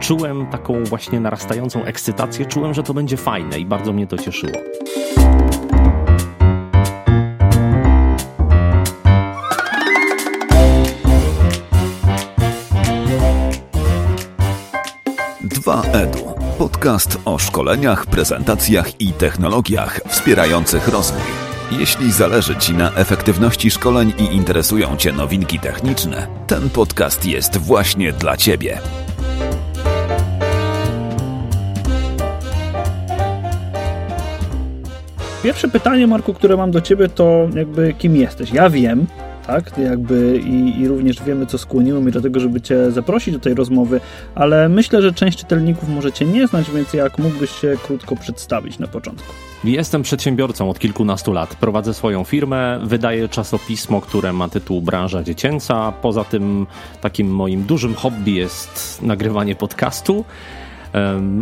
czułem taką właśnie narastającą ekscytację, czułem, że to będzie fajne i bardzo mnie to cieszyło. Dwa Edu. Podcast o szkoleniach, prezentacjach i technologiach wspierających rozwój. Jeśli zależy Ci na efektywności szkoleń i interesują Cię nowinki techniczne, ten podcast jest właśnie dla Ciebie. Pierwsze pytanie, Marku, które mam do Ciebie, to jakby kim jesteś? Ja wiem, tak? Jakby i, i, również wiemy, co skłoniło mnie do tego, żeby Cię zaprosić do tej rozmowy, ale myślę, że część czytelników może Cię nie znać, więc jak mógłbyś się krótko przedstawić na początku? Jestem przedsiębiorcą od kilkunastu lat. Prowadzę swoją firmę, wydaję czasopismo, które ma tytuł Branża Dziecięca. Poza tym takim moim dużym hobby jest nagrywanie podcastu.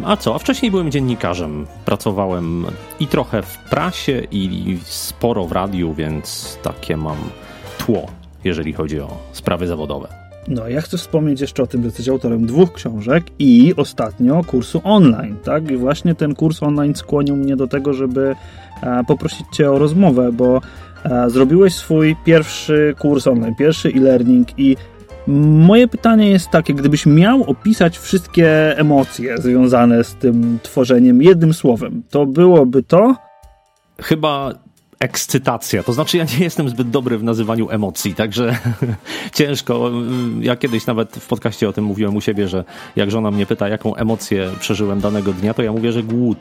A co? A wcześniej byłem dziennikarzem. Pracowałem i trochę w prasie, i sporo w radiu, więc takie mam tło, jeżeli chodzi o sprawy zawodowe. No, ja chcę wspomnieć jeszcze o tym, że jesteś autorem dwóch książek i ostatnio kursu online, tak? I właśnie ten kurs online skłonił mnie do tego, żeby e, poprosić Cię o rozmowę, bo e, zrobiłeś swój pierwszy kurs online, pierwszy e-learning i moje pytanie jest takie, gdybyś miał opisać wszystkie emocje związane z tym tworzeniem jednym słowem, to byłoby to? Chyba ekscytacja. To znaczy, ja nie jestem zbyt dobry w nazywaniu emocji, także ciężko. Ja kiedyś nawet w podcaście o tym mówiłem u siebie, że jak żona mnie pyta, jaką emocję przeżyłem danego dnia, to ja mówię, że głód.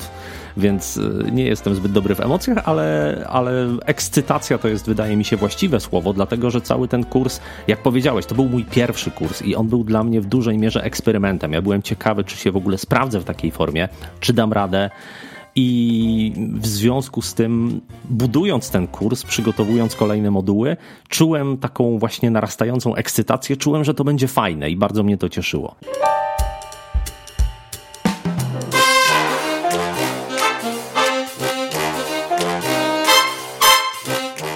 Więc y, nie jestem zbyt dobry w emocjach, ale, ale ekscytacja to jest, wydaje mi się, właściwe słowo, dlatego że cały ten kurs, jak powiedziałeś, to był mój pierwszy kurs i on był dla mnie w dużej mierze eksperymentem. Ja byłem ciekawy, czy się w ogóle sprawdzę w takiej formie, czy dam radę. I w związku z tym, budując ten kurs, przygotowując kolejne moduły, czułem taką właśnie narastającą ekscytację, czułem, że to będzie fajne i bardzo mnie to cieszyło.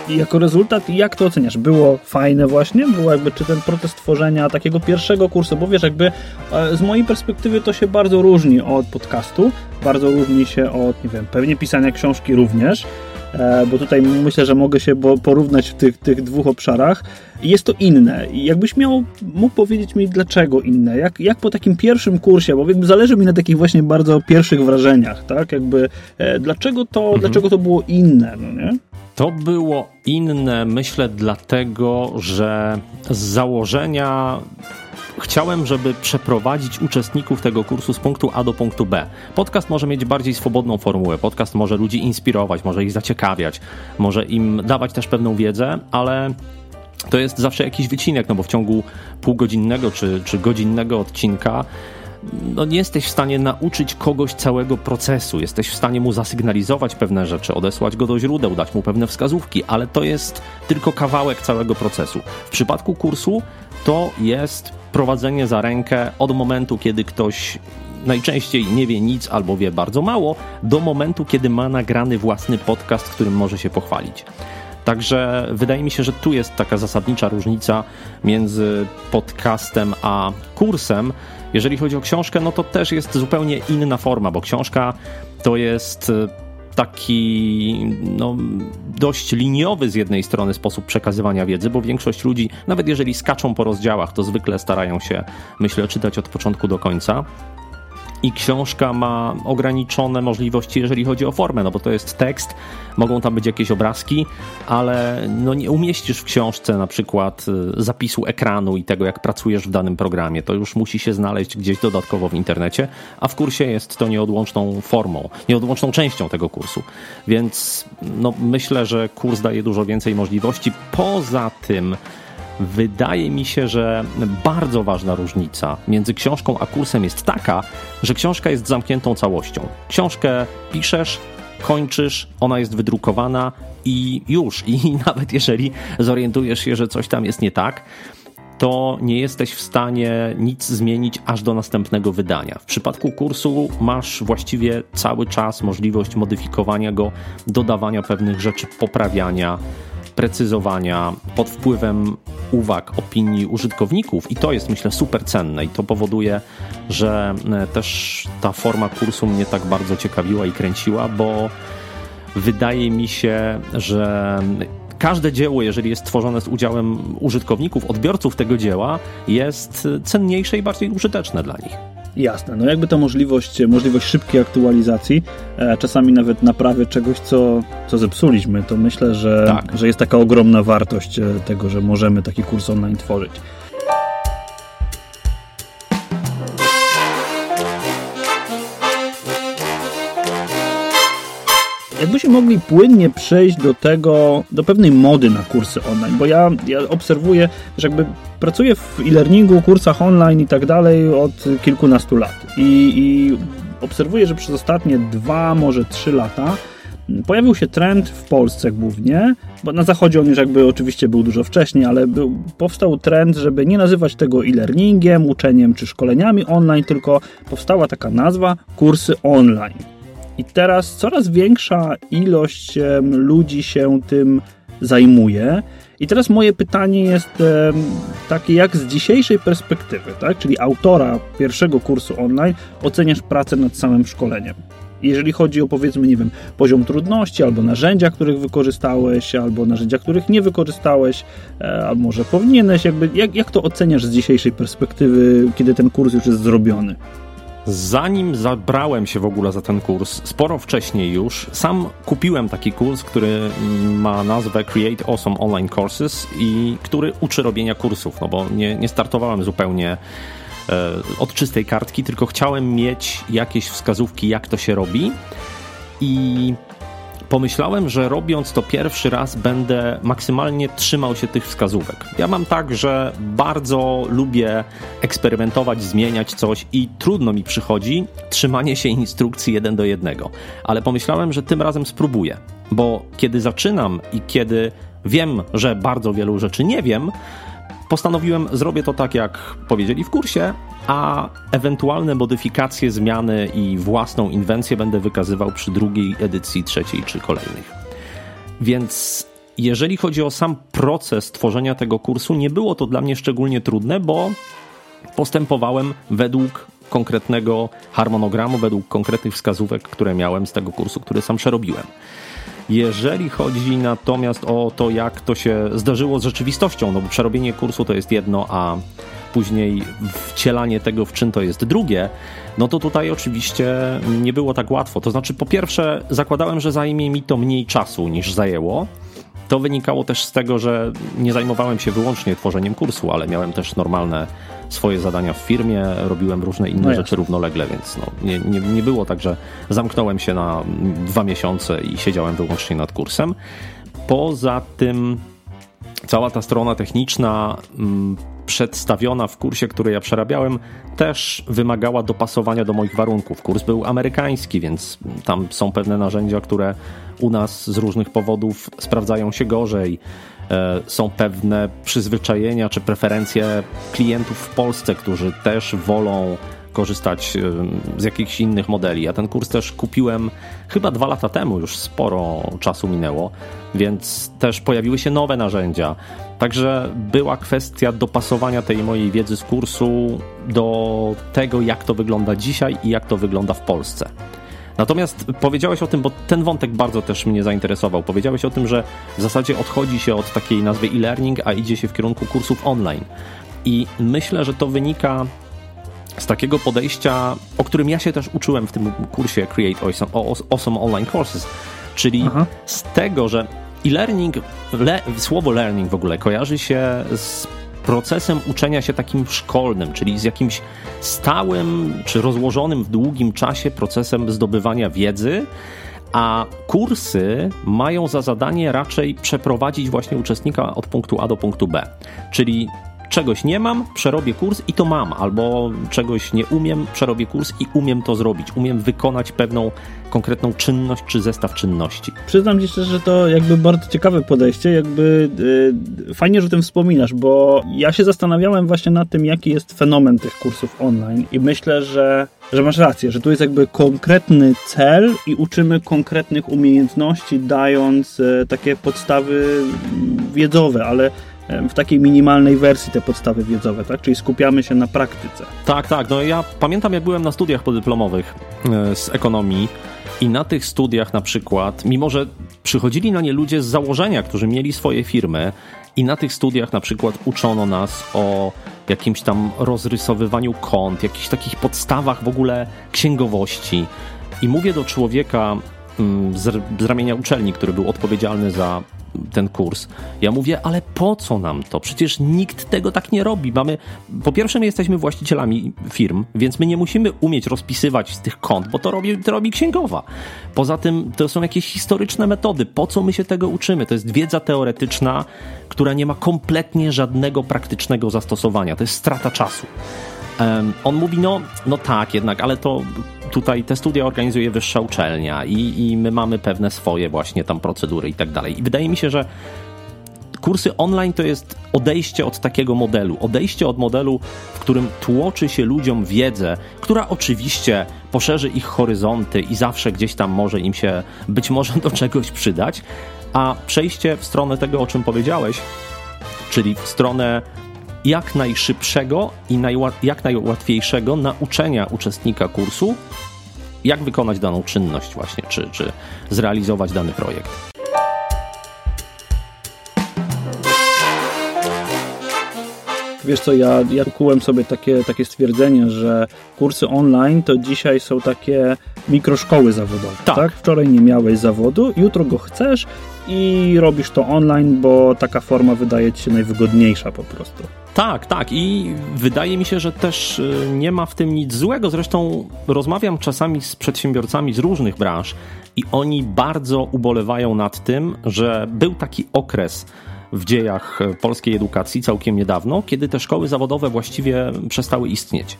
I jako rezultat, jak to oceniasz? Było fajne właśnie? Było jakby, czy ten proces tworzenia takiego pierwszego kursu, bo wiesz, jakby e, z mojej perspektywy to się bardzo różni od podcastu, bardzo różni się od, nie wiem, pewnie pisania książki również, e, bo tutaj myślę, że mogę się porównać w tych, tych dwóch obszarach. Jest to inne. I jakbyś miał, mógł powiedzieć mi, dlaczego inne? Jak, jak po takim pierwszym kursie, bo jakby zależy mi na takich właśnie bardzo pierwszych wrażeniach, tak? Jakby, e, dlaczego to, mhm. dlaczego to było inne, no nie? To było inne, myślę, dlatego, że z założenia chciałem, żeby przeprowadzić uczestników tego kursu z punktu A do punktu B. Podcast może mieć bardziej swobodną formułę. Podcast może ludzi inspirować, może ich zaciekawiać, może im dawać też pewną wiedzę, ale to jest zawsze jakiś wycinek, no bo w ciągu półgodzinnego czy, czy godzinnego odcinka no nie jesteś w stanie nauczyć kogoś całego procesu. Jesteś w stanie mu zasygnalizować pewne rzeczy, odesłać go do źródeł, dać mu pewne wskazówki, ale to jest tylko kawałek całego procesu. W przypadku kursu to jest prowadzenie za rękę od momentu, kiedy ktoś najczęściej nie wie nic albo wie bardzo mało, do momentu, kiedy ma nagrany własny podcast, którym może się pochwalić. Także wydaje mi się, że tu jest taka zasadnicza różnica między podcastem a kursem. Jeżeli chodzi o książkę, no to też jest zupełnie inna forma, bo książka to jest e, taki no, dość liniowy z jednej strony sposób przekazywania wiedzy, bo większość ludzi, nawet jeżeli skaczą po rozdziałach, to zwykle starają się, myślę, czytać od początku do końca i książka ma ograniczone możliwości, jeżeli chodzi o formę, no bo to jest tekst, mogą tam być jakieś obrazki, ale no nie umieścisz w książce na przykład y, zapisu ekranu i tego, jak pracujesz w danym programie. To już musi się znaleźć gdzieś dodatkowo w internecie, a w kursie jest to nieodłączną formą, nieodłączną częścią tego kursu. Więc no, myślę, że kurs daje dużo więcej możliwości. Poza tym, Wydaje mi się, że bardzo ważna różnica między książką a kursem jest taka, że książka jest zamkniętą całością. Książkę piszesz, kończysz, ona jest wydrukowana i już. I nawet jeżeli zorientujesz się, że coś tam jest nie tak, to nie jesteś w stanie nic zmienić aż do następnego wydania. W przypadku kursu masz właściwie cały czas możliwość modyfikowania go, dodawania pewnych rzeczy, poprawiania sprecyzowania pod wpływem uwag, opinii użytkowników i to jest myślę super cenne i to powoduje, że e, też ta forma kursu mnie tak bardzo ciekawiła i kręciła, bo wydaje mi się, że każde dzieło, jeżeli jest tworzone z udziałem użytkowników, odbiorców tego dzieła, jest cenniejsze i bardziej użyteczne dla nich. Jasne, no jakby ta możliwość, możliwość szybkiej aktualizacji, e, czasami nawet naprawy czegoś, co, co zepsuliśmy, to myślę, że, tak. że jest taka ogromna wartość e, tego, że możemy taki kurs online tworzyć. Jakbyśmy mogli płynnie przejść do tego, do pewnej mody na kursy online, bo ja, ja obserwuję, że jakby pracuję w e-learningu, kursach online i tak dalej od kilkunastu lat i, i obserwuję, że przez ostatnie dwa, może trzy lata pojawił się trend w Polsce głównie, bo na zachodzie on już jakby oczywiście był dużo wcześniej, ale był, powstał trend, żeby nie nazywać tego e-learningiem, uczeniem czy szkoleniami online, tylko powstała taka nazwa kursy online. I teraz coraz większa ilość ludzi się tym zajmuje. I teraz moje pytanie jest takie, jak z dzisiejszej perspektywy, tak? czyli autora pierwszego kursu online, oceniasz pracę nad samym szkoleniem? Jeżeli chodzi o powiedzmy, nie wiem, poziom trudności, albo narzędzia, których wykorzystałeś, albo narzędzia, których nie wykorzystałeś, e, albo może powinieneś, jakby, jak, jak to oceniasz z dzisiejszej perspektywy, kiedy ten kurs już jest zrobiony? Zanim zabrałem się w ogóle za ten kurs, sporo wcześniej już, sam kupiłem taki kurs, który ma nazwę Create Awesome Online Courses i który uczy robienia kursów, no bo nie, nie startowałem zupełnie e, od czystej kartki, tylko chciałem mieć jakieś wskazówki, jak to się robi. I pomyślałem, że robiąc to pierwszy raz będę maksymalnie trzymał się tych wskazówek. Ja mam tak, że bardzo lubię eksperymentować, zmieniać coś i trudno mi przychodzi trzymanie się instrukcji jeden do jednego. Ale pomyślałem, że tym razem spróbuję, bo kiedy zaczynam i kiedy wiem, że bardzo wielu rzeczy nie wiem, postanowiłem, zrobię to tak, jak powiedzieli w kursie, a ewentualne modyfikacje, zmiany i własną inwencję będę wykazywał przy drugiej edycji, trzeciej czy kolejnych. Więc jeżeli chodzi o sam proces tworzenia tego kursu, nie było to dla mnie szczególnie trudne, bo postępowałem według konkretnego harmonogramu, według konkretnych wskazówek, które miałem z tego kursu, który sam przerobiłem. Jeżeli chodzi natomiast o to, jak to się zdarzyło z rzeczywistością, no bo przerobienie kursu to jest jedno, a później wcielanie tego w czyn to jest drugie, no to tutaj oczywiście nie było tak łatwo. To znaczy, po pierwsze, zakładałem, że zajmie mi to mniej czasu niż zajęło. To wynikało też z tego, że nie zajmowałem się wyłącznie tworzeniem kursu, ale miałem też normalne swoje zadania w firmie, robiłem różne inne no rzeczy równolegle, więc no, nie, nie, nie było tak, że zamknąłem się na dwa miesiące i siedziałem wyłącznie nad kursem. Poza tym cała ta strona techniczna mm, przedstawiona w kursie, który ja przerabiałem, też wymagała dopasowania do moich warunków. Kurs był amerykański, więc tam są pewne narzędzia, które u nas z różnych powodów sprawdzają się gorzej. E, są pewne przyzwyczajenia czy preferencje klientów w Polsce, którzy też wolą korzystać z jakichś innych modeli. Ja ten kurs też kupiłem chyba dwa lata temu, już sporo czasu minęło, więc też pojawiły się nowe narzędzia. Także była kwestia dopasowania tej mojej wiedzy z kursu do tego, jak to wygląda dzisiaj i jak to wygląda w Polsce. Natomiast powiedziałeś o tym, bo ten wątek bardzo też mnie zainteresował. Powiedziałeś o tym, że w zasadzie odchodzi się od takiej nazwy e-learning, a idzie się w kierunku kursów online. I myślę, że to wynika z takiego podejścia, o którym ja się też uczyłem w tym kursie Create Awesome Online Courses, czyli Aha. z tego, że e-learning, le, słowo learning w ogóle kojarzy się z procesem uczenia się takim szkolnym, czyli z jakimś stałym czy rozłożonym w długim czasie procesem zdobywania wiedzy, a kursy mają za zadanie raczej przeprowadzić właśnie uczestnika od punktu A do punktu B. Czyli czegoś nie mam, przerobię kurs i to mam, albo czegoś nie umiem, przerobię kurs i umiem to zrobić. Umiem wykonać pewną konkretną czynność czy zestaw czynności. Przyznam ci szczerze, że to jakby bardzo ciekawe podejście, jakby yy, fajnie, że o tym wspominasz, bo ja się zastanawiałem właśnie nad tym, jaki jest fenomen tych kursów online i myślę, że, że masz rację, że tu jest jakby konkretny cel i uczymy konkretnych umiejętności, dając yy, takie podstawy wiedzowe, ale w takiej minimalnej wersji te podstawy wiedzowe, tak? Czyli skupiamy się na praktyce. Tak, tak. No ja pamiętam, jak byłem na studiach podyplomowych e, z ekonomii i na tych studiach na przykład, mimo że przychodzili na nie ludzie z założenia, którzy mieli swoje firmy, i na tych studiach na przykład uczono nas o jakimś tam rozrysowywaniu kont, jakichś takich podstawach w ogóle księgowości. I mówię do człowieka mm, z ramienia uczelni, który był odpowiedzialny za ten kurs. Ja mówię, ale po co nam to? Przecież nikt tego tak nie robi. Mamy, po pierwsze, my jesteśmy właścicielami firm, więc my nie musimy umieć rozpisywać z tych kont, bo to robi, to robi księgowa. Poza tym to są jakieś historyczne metody. Po co my się tego uczymy? To jest wiedza teoretyczna, która nie ma kompletnie żadnego praktycznego zastosowania. To jest strata czasu. Um, on mówi, no, no tak, jednak, ale to tutaj te studia organizuje wyższa uczelnia i, i my mamy pewne swoje właśnie tam procedury i tak dalej. I wydaje mi się, że kursy online to jest odejście od takiego modelu. Odejście od modelu, w którym tłoczy się ludziom wiedzę, która oczywiście poszerzy ich horyzonty i zawsze gdzieś tam może im się być może do czegoś przydać, a przejście w stronę tego, o czym powiedziałeś, czyli w stronę jak najszybszego i najła jak najłatwiejszego nauczenia uczestnika kursu, jak wykonać daną czynność właśnie, czy, czy zrealizować dany projekt. Wiesz co, ja, ja kułem sobie takie, takie stwierdzenie, że kursy online to dzisiaj są takie mikroszkoły zawodowe. Tak. tak. Wczoraj nie miałeś zawodu, jutro go chcesz i robisz to online, bo taka forma wydaje ci się najwygodniejsza po prostu. Tak, tak i wydaje mi się, że też y, nie ma w tym nic złego. Zresztą rozmawiam czasami z przedsiębiorcami z różnych branż i oni bardzo ubolewają nad tym, że był taki okres w dziejach polskiej edukacji całkiem niedawno, kiedy te szkoły zawodowe właściwie przestały istnieć.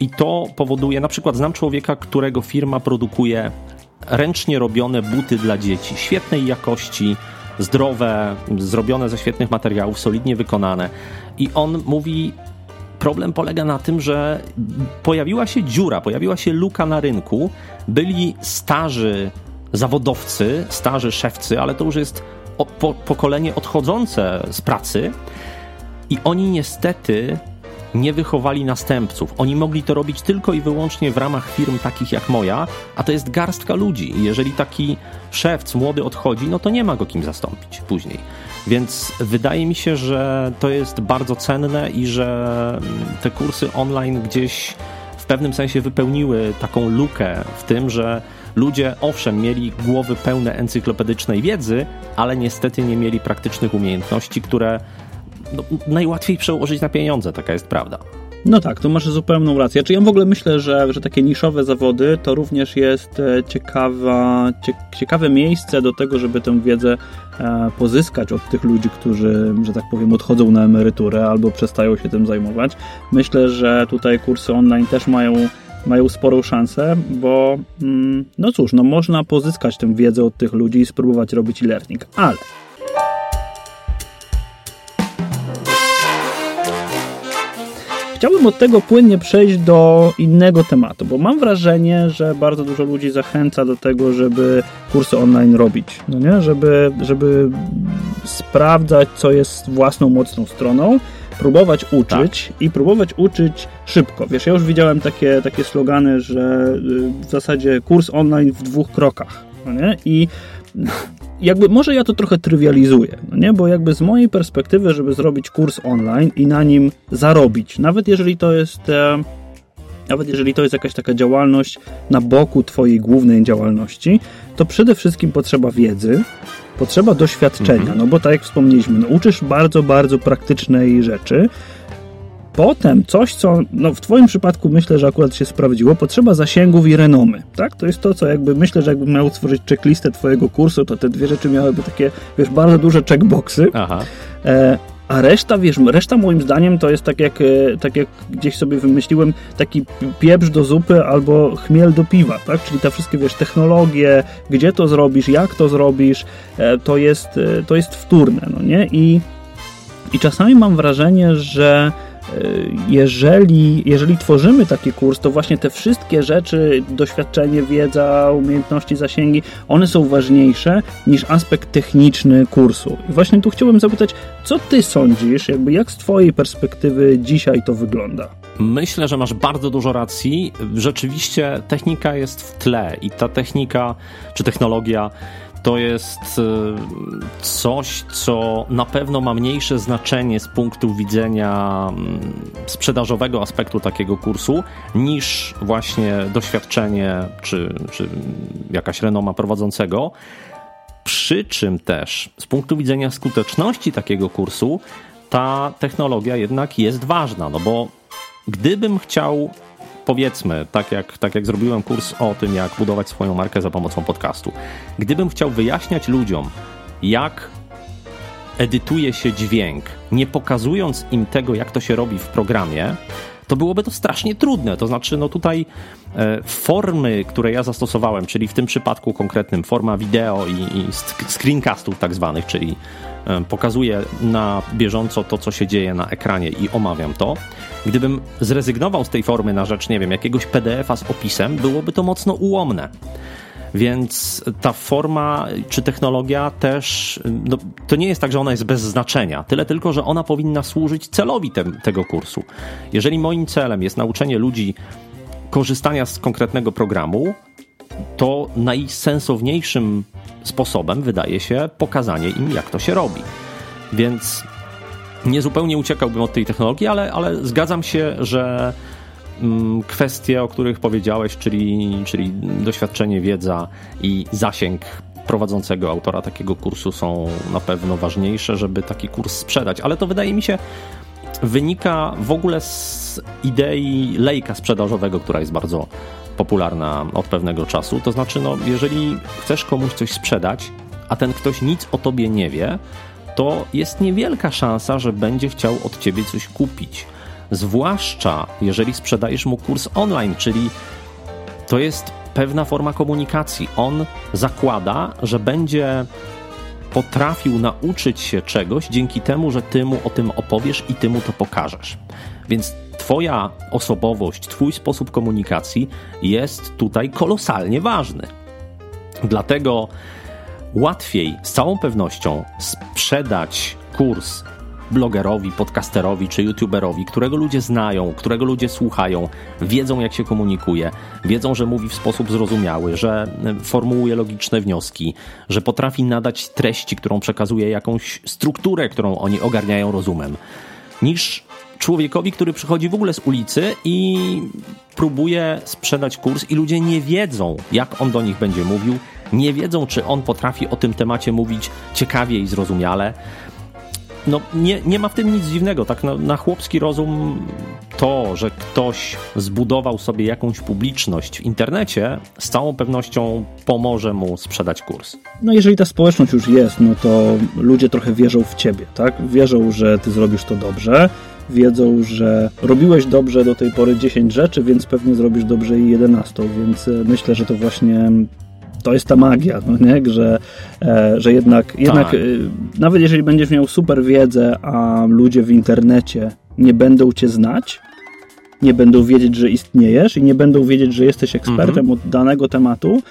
I to powoduje, na przykład znam człowieka, którego firma produkuje ręcznie robione buty dla dzieci, świetnej jakości, zdrowe, zrobione ze świetnych materiałów, solidnie wykonane. I on mówi, problem polega na tym, że pojawiła się dziura, pojawiła się luka na rynku. Byli starzy zawodowcy, starzy szewcy, ale to już jest pokolenie odchodzące z pracy. I oni niestety nie wychowali następców. Oni mogli to robić tylko i wyłącznie w ramach firm takich jak moja, a to jest garstka ludzi. Jeżeli taki szewc młody odchodzi, no to nie ma go kim zastąpić później. Więc wydaje mi się, że to jest bardzo cenne i że te kursy online gdzieś w pewnym sensie wypełniły taką lukę w tym, że ludzie owszem mieli głowy pełne encyklopedycznej wiedzy, ale niestety nie mieli praktycznych umiejętności, które no, najłatwiej przełożyć na pieniądze, taka jest prawda. No tak, to masz zupełną rację. Czy ja w ogóle myślę, że, że takie niszowe zawody to również jest e, ciekawa, ciekawe miejsce do tego, żeby tę wiedzę e, pozyskać od tych ludzi, którzy, że tak powiem, odchodzą na emeryturę albo przestają się tym zajmować. Myślę, że tutaj kursy online też mają mają sporą szansę, bo mm, no cóż, no można pozyskać tę wiedzę od tych ludzi i spróbować robić e-learning, ale Chciałbym od tego płynnie przejść do innego tematu, bo mam wrażenie, że bardzo dużo ludzi zachęca do tego, żeby kursy online robić, no nie? Żeby, żeby sprawdzać, co jest własną mocną stroną, próbować uczyć tak. i próbować uczyć szybko. Wiesz, ja już widziałem takie, takie slogany, że y, w zasadzie kurs online w dwóch krokach. No nie? I jakby może ja to trochę trywializuję, no nie? bo jakby z mojej perspektywy, żeby zrobić kurs online i na nim zarobić, nawet jeżeli to jest e, nawet jeżeli to jest jakaś taka działalność na boku twojej głównej działalności, to przede wszystkim potrzeba wiedzy, potrzeba doświadczenia, mhm. no bo tak jak wspomnieliśmy, no, uczysz bardzo, bardzo praktycznej rzeczy, Potem coś, co no w Twoim przypadku myślę, że akurat się sprawdziło, potrzeba zasięgów i renomy. Tak? To jest to, co jakby myślę, że jakbym miał stworzyć checklistę Twojego kursu, to te dwie rzeczy miałyby takie, wiesz, bardzo duże checkboxy. Aha. E, a reszta, wiesz, reszta moim zdaniem to jest tak jak, e, tak jak gdzieś sobie wymyśliłem, taki pieprz do zupy albo chmiel do piwa, tak? Czyli te wszystkie, wiesz, technologie, gdzie to zrobisz, jak to zrobisz, e, to jest, e, to jest wtórne, no nie? I, i czasami mam wrażenie, że jeżeli, jeżeli tworzymy taki kurs, to właśnie te wszystkie rzeczy, doświadczenie, wiedza, umiejętności, zasięgi, one są ważniejsze niż aspekt techniczny kursu. I właśnie tu chciałbym zapytać, co ty sądzisz, jakby jak z twojej perspektywy dzisiaj to wygląda? Myślę, że masz bardzo dużo racji. Rzeczywiście technika jest w tle i ta technika czy technologia to jest y, coś, co na pewno ma mniejsze znaczenie z punktu widzenia mm, sprzedażowego aspektu takiego kursu, niż właśnie doświadczenie czy, czy jakaś renoma prowadzącego. Przy czym też z punktu widzenia skuteczności takiego kursu, ta technologia jednak jest ważna, no bo gdybym chciał powiedzmy, tak jak, tak jak zrobiłem kurs o tym, jak budować swoją markę za pomocą podcastu, gdybym chciał wyjaśniać ludziom, jak edytuje się dźwięk, nie pokazując im tego, jak to się robi w programie, to byłoby to strasznie trudne. To znaczy, no tutaj e, formy, które ja zastosowałem, czyli w tym przypadku konkretnym forma wideo i, i screencastów tak zwanych, czyli e, pokazuję na bieżąco to, co się dzieje na ekranie i omawiam to. Gdybym zrezygnował z tej formy na rzecz, nie wiem, jakiegoś PDF-a z opisem, byłoby to mocno ułomne. Więc ta forma czy technologia też, no, to nie jest tak, że ona jest bez znaczenia, tyle tylko, że ona powinna służyć celowi te, tego kursu. Jeżeli moim celem jest nauczenie ludzi korzystania z konkretnego programu, to najsensowniejszym sposobem wydaje się pokazanie im, jak to się robi. Więc nie zupełnie uciekałbym od tej technologii, ale, ale zgadzam się, że kwestie, o których powiedziałeś, czyli, czyli doświadczenie, wiedza i zasięg prowadzącego autora takiego kursu są na pewno ważniejsze, żeby taki kurs sprzedać. Ale to wydaje mi się wynika w ogóle z idei lejka sprzedażowego, która jest bardzo popularna od pewnego czasu. To znaczy, no, jeżeli chcesz komuś coś sprzedać, a ten ktoś nic o tobie nie wie, to jest niewielka szansa, że będzie chciał od ciebie coś kupić zwłaszcza jeżeli sprzedajesz mu kurs online, czyli to jest pewna forma komunikacji. On zakłada, że będzie potrafił nauczyć się czegoś dzięki temu, że ty mu o tym opowiesz i ty mu to pokażesz. Więc twoja osobowość, twój sposób komunikacji jest tutaj kolosalnie ważny. Dlatego łatwiej z całą pewnością sprzedać kurs blogerowi, podcasterowi czy youtuberowi, którego ludzie znają, którego ludzie słuchają, wiedzą jak się komunikuje, wiedzą, że mówi w sposób zrozumiały, że e, formułuje logiczne wnioski, że potrafi nadać treści, którą przekazuje jakąś strukturę, którą oni ogarniają rozumem, niż człowiekowi, który przychodzi w ogóle z ulicy i próbuje sprzedać kurs i ludzie nie wiedzą, jak on do nich będzie mówił, nie wiedzą, czy on potrafi o tym temacie mówić ciekawie i zrozumiale no, nie, nie ma w tym nic dziwnego. Tak na, na chłopski rozum to, że ktoś zbudował sobie jakąś publiczność w internecie, z całą pewnością pomoże mu sprzedać kurs. No jeżeli ta społeczność już jest, no to ludzie trochę wierzą w ciebie, tak? Wierzą, że ty zrobisz to dobrze, wiedzą, że robiłeś dobrze do tej pory 10 rzeczy, więc pewnie zrobisz dobrze i 11, więc e, myślę, że to właśnie to jest ta magia, no nie? Że, e, że jednak, jednak tak. e, nawet jeżeli będziesz miał super wiedzę, a ludzie w internecie nie będą cię znać, nie będą wiedzieć, że istniejesz i nie będą wiedzieć, że jesteś ekspertem mhm. od danego tematu,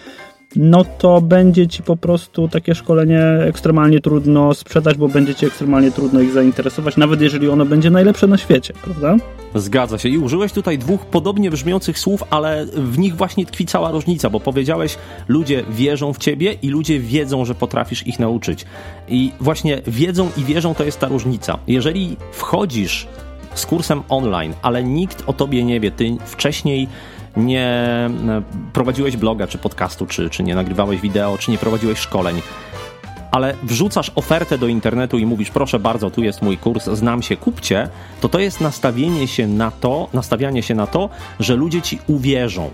no to będzie ci po prostu takie szkolenie ekstremalnie trudno sprzedać, bo będzie ci ekstremalnie trudno ich zainteresować, nawet jeżeli ono będzie najlepsze na świecie, prawda? Zgadza się. I użyłeś tutaj dwóch podobnie brzmiących słów, ale w nich właśnie tkwi cała różnica, bo powiedziałeś, ludzie wierzą w ciebie i ludzie wiedzą, że potrafisz ich nauczyć. I właśnie wiedzą i wierzą to jest ta różnica. Jeżeli wchodzisz z kursem online, ale nikt o tobie nie wie, ty wcześniej nie e, prowadziłeś bloga czy podcastu, czy, czy nie nagrywałeś wideo, czy nie prowadziłeś szkoleń, ale wrzucasz ofertę do internetu i mówisz, proszę bardzo, tu jest mój kurs, znam się, kupcie, to to jest nastawienie się na to, nastawianie się na to, że ludzie ci uwierzą.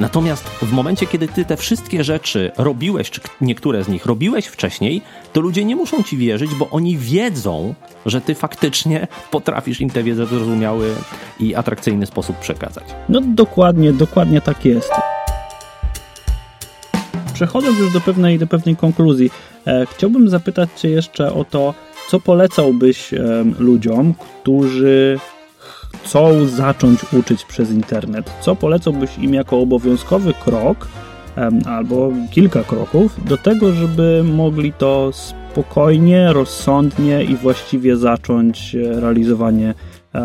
Natomiast w momencie, kiedy ty te wszystkie rzeczy robiłeś, czy niektóre z nich robiłeś wcześniej, to ludzie nie muszą ci wierzyć, bo oni wiedzą, że ty faktycznie potrafisz im tę wiedzę w zrozumiały i atrakcyjny sposób przekazać. No dokładnie, dokładnie tak jest. Przechodząc już do pewnej, do pewnej konkluzji, e, chciałbym zapytać Cię jeszcze o to, co polecałbyś e, ludziom, którzy chcą zacząć uczyć przez internet? Co polecałbyś im jako obowiązkowy krok, e, albo kilka kroków, do tego, żeby mogli to spokojnie, rozsądnie i właściwie zacząć e, realizowanie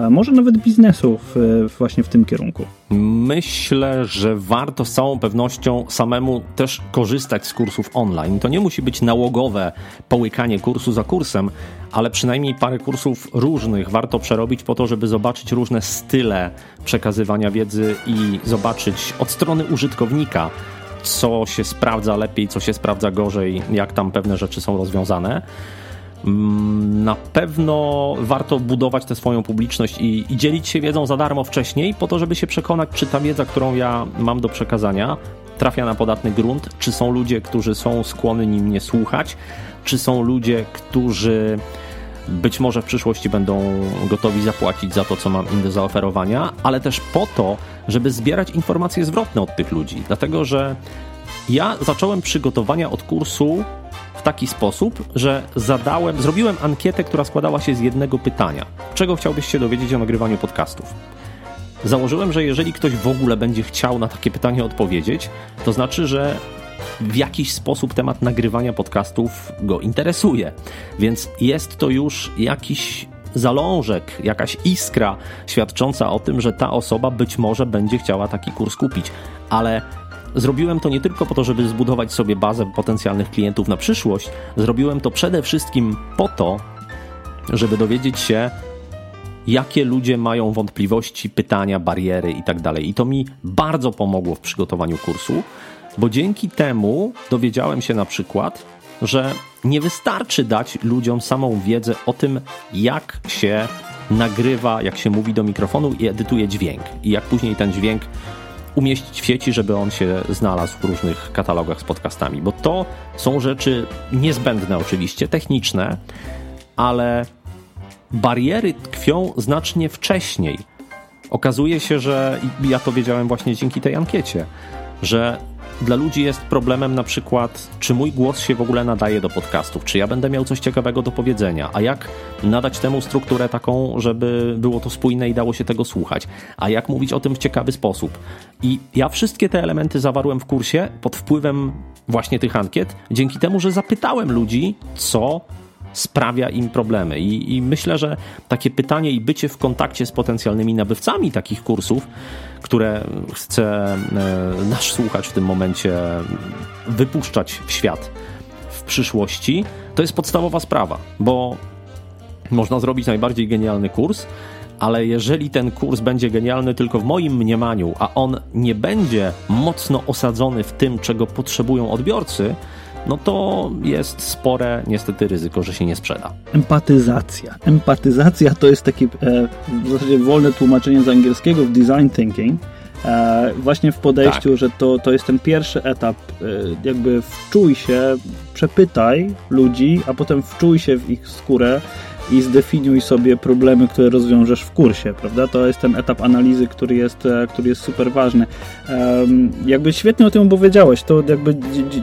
może nawet biznesu w, właśnie w tym kierunku? Myślę, że warto z całą pewnością samemu też korzystać z kursów online. To nie musi być nałogowe połykanie kursu za kursem, ale przynajmniej parę kursów różnych warto przerobić po to, żeby zobaczyć różne style przekazywania wiedzy i zobaczyć od strony użytkownika, co się sprawdza lepiej, co się sprawdza gorzej, jak tam pewne rzeczy są rozwiązane. Mm, na pewno warto budować tę swoją publiczność i, i, dzielić się wiedzą za darmo wcześniej, po to, żeby się przekonać, czy ta wiedza, którą ja mam do przekazania, trafia na podatny grunt, czy są ludzie, którzy są skłonni mnie słuchać, czy są ludzie, którzy być może w przyszłości będą gotowi zapłacić za to, co mam im do zaoferowania, ale też po to, żeby zbierać informacje zwrotne od tych ludzi. Dlatego, że ja zacząłem przygotowania od kursu taki sposób, że zadałem, zrobiłem ankietę, która składała się z jednego pytania. Czego chciałbyś się dowiedzieć o nagrywaniu podcastów? Założyłem, że jeżeli ktoś w ogóle będzie chciał na takie pytanie odpowiedzieć, to znaczy, że w jakiś sposób temat nagrywania podcastów go interesuje. Więc jest to już jakiś zalążek, jakaś iskra świadcząca o tym, że ta osoba być może będzie chciała taki kurs kupić. Ale Zrobiłem to nie tylko po to, żeby zbudować sobie bazę potencjalnych klientów na przyszłość, zrobiłem to przede wszystkim po to, żeby dowiedzieć się, jakie ludzie mają wątpliwości, pytania, bariery itd. Tak I to mi bardzo pomogło w przygotowaniu kursu, bo dzięki temu dowiedziałem się na przykład, że nie wystarczy dać ludziom samą wiedzę o tym, jak się nagrywa, jak się mówi do mikrofonu i edytuje dźwięk, i jak później ten dźwięk umieścić w sieci, żeby on się znalazł w różnych katalogach z podcastami, bo to są rzeczy niezbędne oczywiście, techniczne, ale bariery tkwią znacznie wcześniej. Okazuje się, że ja to wiedziałem właśnie dzięki tej ankiecie, że dla ludzi jest problemem na przykład, czy mój głos się w ogóle nadaje do podcastów, czy ja będę miał coś ciekawego do powiedzenia, a jak nadać temu strukturę taką, żeby było to spójne i dało się tego słuchać, a jak mówić o tym w ciekawy sposób. I ja wszystkie te elementy zawarłem w kursie pod wpływem właśnie tych ankiet, dzięki temu, że zapytałem ludzi, co sprawia im problemy. I, I, myślę, że takie pytanie i bycie w kontakcie z potencjalnymi nabywcami takich kursów, które chce e, nasz słuchacz w tym momencie wypuszczać w świat w przyszłości, to jest podstawowa sprawa, bo można zrobić najbardziej genialny kurs, ale jeżeli ten kurs będzie genialny tylko w moim mniemaniu, a on nie będzie mocno osadzony w tym, czego potrzebują odbiorcy, no to jest spore niestety ryzyko, że się nie sprzeda. Empatyzacja. Empatyzacja to jest takie e, w zasadzie wolne tłumaczenie z angielskiego w design thinking. E, właśnie w podejściu, tak. że to, to jest ten pierwszy etap, e, jakby wczuj się, przepytaj ludzi, a potem wczuj się w ich skórę i zdefiniuj sobie problemy, które rozwiążesz w kursie, prawda? To jest ten etap analizy, który jest, e, który jest super ważny. Um, jakby świetnie o tym opowiedziałeś, to jakby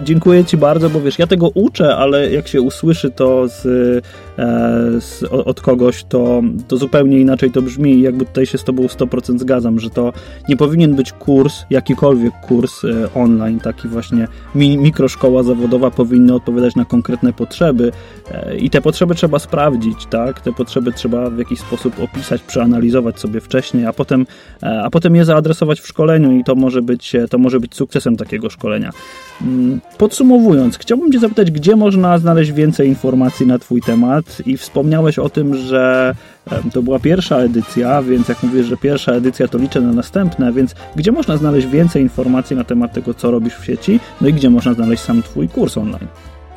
dziękuję Ci bardzo, bo wiesz, ja tego uczę, ale jak się usłyszy to z, e, z, od kogoś, to, to zupełnie inaczej to brzmi i jakby tutaj się z Tobą 100% zgadzam, że to nie powinien być kurs, jakikolwiek kurs e, online, taki właśnie mi, mikroszkoła zawodowa powinny odpowiadać na konkretne potrzeby i te potrzeby trzeba sprawdzić, tak? Te potrzeby trzeba w jakiś sposób opisać, przeanalizować sobie wcześniej, a potem, e, a potem je zaadresować w szkoleniu i to może być, e, to może być sukcesem takiego szkolenia. Mm, podsumowując, chciałbym Cię zapytać, gdzie można znaleźć więcej informacji na Twój temat i wspomniałeś o tym, że to była pierwsza edycja, więc jak mówisz, że pierwsza edycja, to liczę na następne, więc gdzie można znaleźć więcej informacji na temat tego, co robisz w sieci, no i gdzie można znaleźć sam Twój kurs online?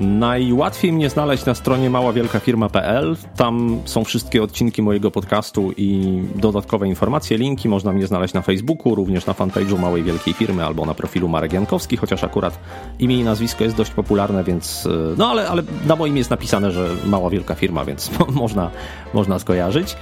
Najłatwiej mnie znaleźć na stronie maławielkafirma.pl. Tam są wszystkie odcinki mojego podcastu i dodatkowe informacje, linki. Można mnie znaleźć na Facebooku, również na fanpage'u Małej Wielkiej Firmy albo na profilu Marek Jankowski, chociaż akurat imię i nazwisko jest dość popularne, więc e, no ale, ale na moim jest napisane, że Mała Wielka Firma, więc można, można skojarzyć.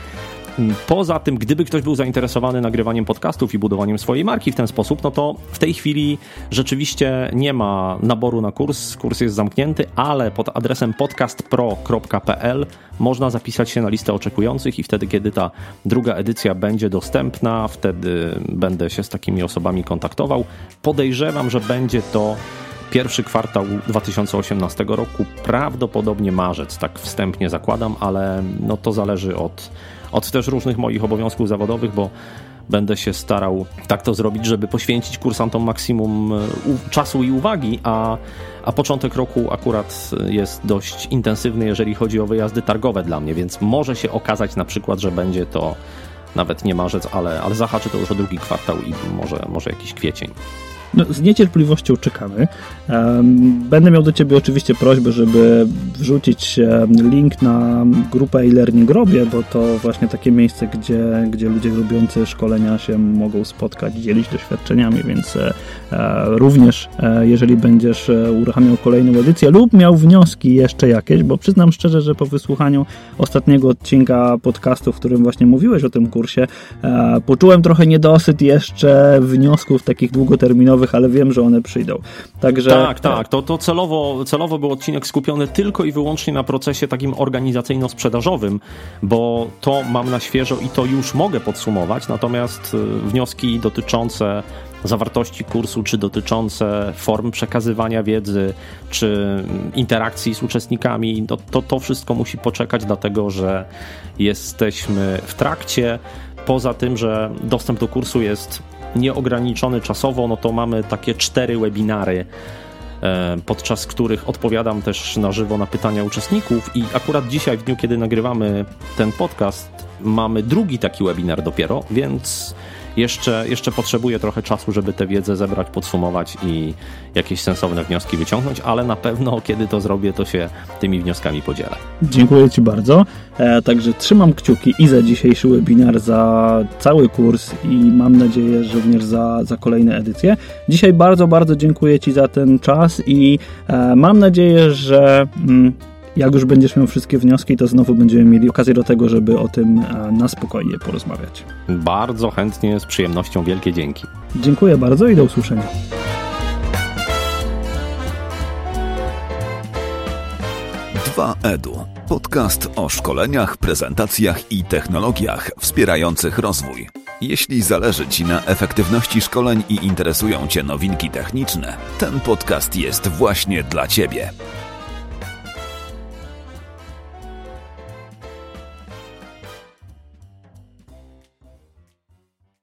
Poza tym, gdyby ktoś był zainteresowany nagrywaniem podcastów i budowaniem swojej marki w ten sposób, no to w tej chwili rzeczywiście nie ma naboru na kurs. Kurs jest zamknięty, ale pod adresem podcastpro.pl można zapisać się na listę oczekujących i wtedy, kiedy ta druga edycja będzie dostępna, wtedy będę się z takimi osobami kontaktował. Podejrzewam, że będzie to pierwszy kwartał 2018 roku, prawdopodobnie marzec, tak wstępnie zakładam, ale no to zależy od od też różnych moich obowiązków zawodowych, bo będę się starał tak to zrobić, żeby poświęcić kursantom maksimum e, czasu i uwagi, a, a początek roku akurat jest dość intensywny, jeżeli chodzi o wyjazdy targowe dla mnie, więc może się okazać na przykład, że będzie to nawet nie marzec, ale, ale zahaczy to już o drugi kwartał i może, może jakiś kwiecień. No, z niecierpliwością czekamy. Będę miał do Ciebie oczywiście prośbę, żeby wrzucić link na grupę e-learning Grobie, bo to właśnie takie miejsce, gdzie, gdzie ludzie robiący szkolenia się mogą spotkać, dzielić doświadczeniami, więc e, e, również e, jeżeli będziesz uruchamiał kolejną edycję lub miał wnioski jeszcze jakieś, bo przyznam szczerze, że po wysłuchaniu ostatniego odcinka podcastu, w którym właśnie mówiłeś o tym kursie, poczułem trochę niedosyt jeszcze wniosków takich długoterminowych ale wiem, że one przyjdą. Także... Tak, tak. To, to celowo, celowo był odcinek skupiony tylko i wyłącznie na procesie takim organizacyjno-sprzedażowym, bo to mam na świeżo i to już mogę podsumować, natomiast y, wnioski dotyczące zawartości kursu, czy dotyczące form przekazywania wiedzy, czy interakcji z uczestnikami, to, to, to wszystko musi poczekać, dlatego że jesteśmy w trakcie. Poza tym, że dostęp do kursu jest nieograniczony czasowo, no to mamy takie cztery webinary, e, podczas których odpowiadam też na żywo na pytania uczestników i akurat dzisiaj, w dniu kiedy nagrywamy ten podcast, mamy drugi taki webinar dopiero, więc jeszcze, jeszcze potrzebuję trochę czasu, żeby tę wiedzę zebrać, podsumować i jakieś sensowne wnioski wyciągnąć, ale na pewno kiedy to zrobię, to się tymi wnioskami podzielę. Dziękuję Ci bardzo. E, także trzymam kciuki i za dzisiejszy webinar, za cały kurs i mam nadzieję, że również za, za kolejne edycje. Dzisiaj bardzo, bardzo dziękuję Ci za ten czas i e, mam nadzieję, że mm, jak już będziesz miał wszystkie wnioski, to znowu będziemy mieli okazję do tego, żeby o tym e, na spokojnie porozmawiać. Bardzo chętnie, z przyjemnością. Wielkie dzięki. Dziękuję bardzo i do usłyszenia. Dwa Edu. Podcast o szkoleniach, prezentacjach i technologiach wspierających rozwój. Jeśli zależy Ci na efektywności szkoleń i interesują Cię nowinki techniczne, ten podcast jest właśnie dla Ciebie.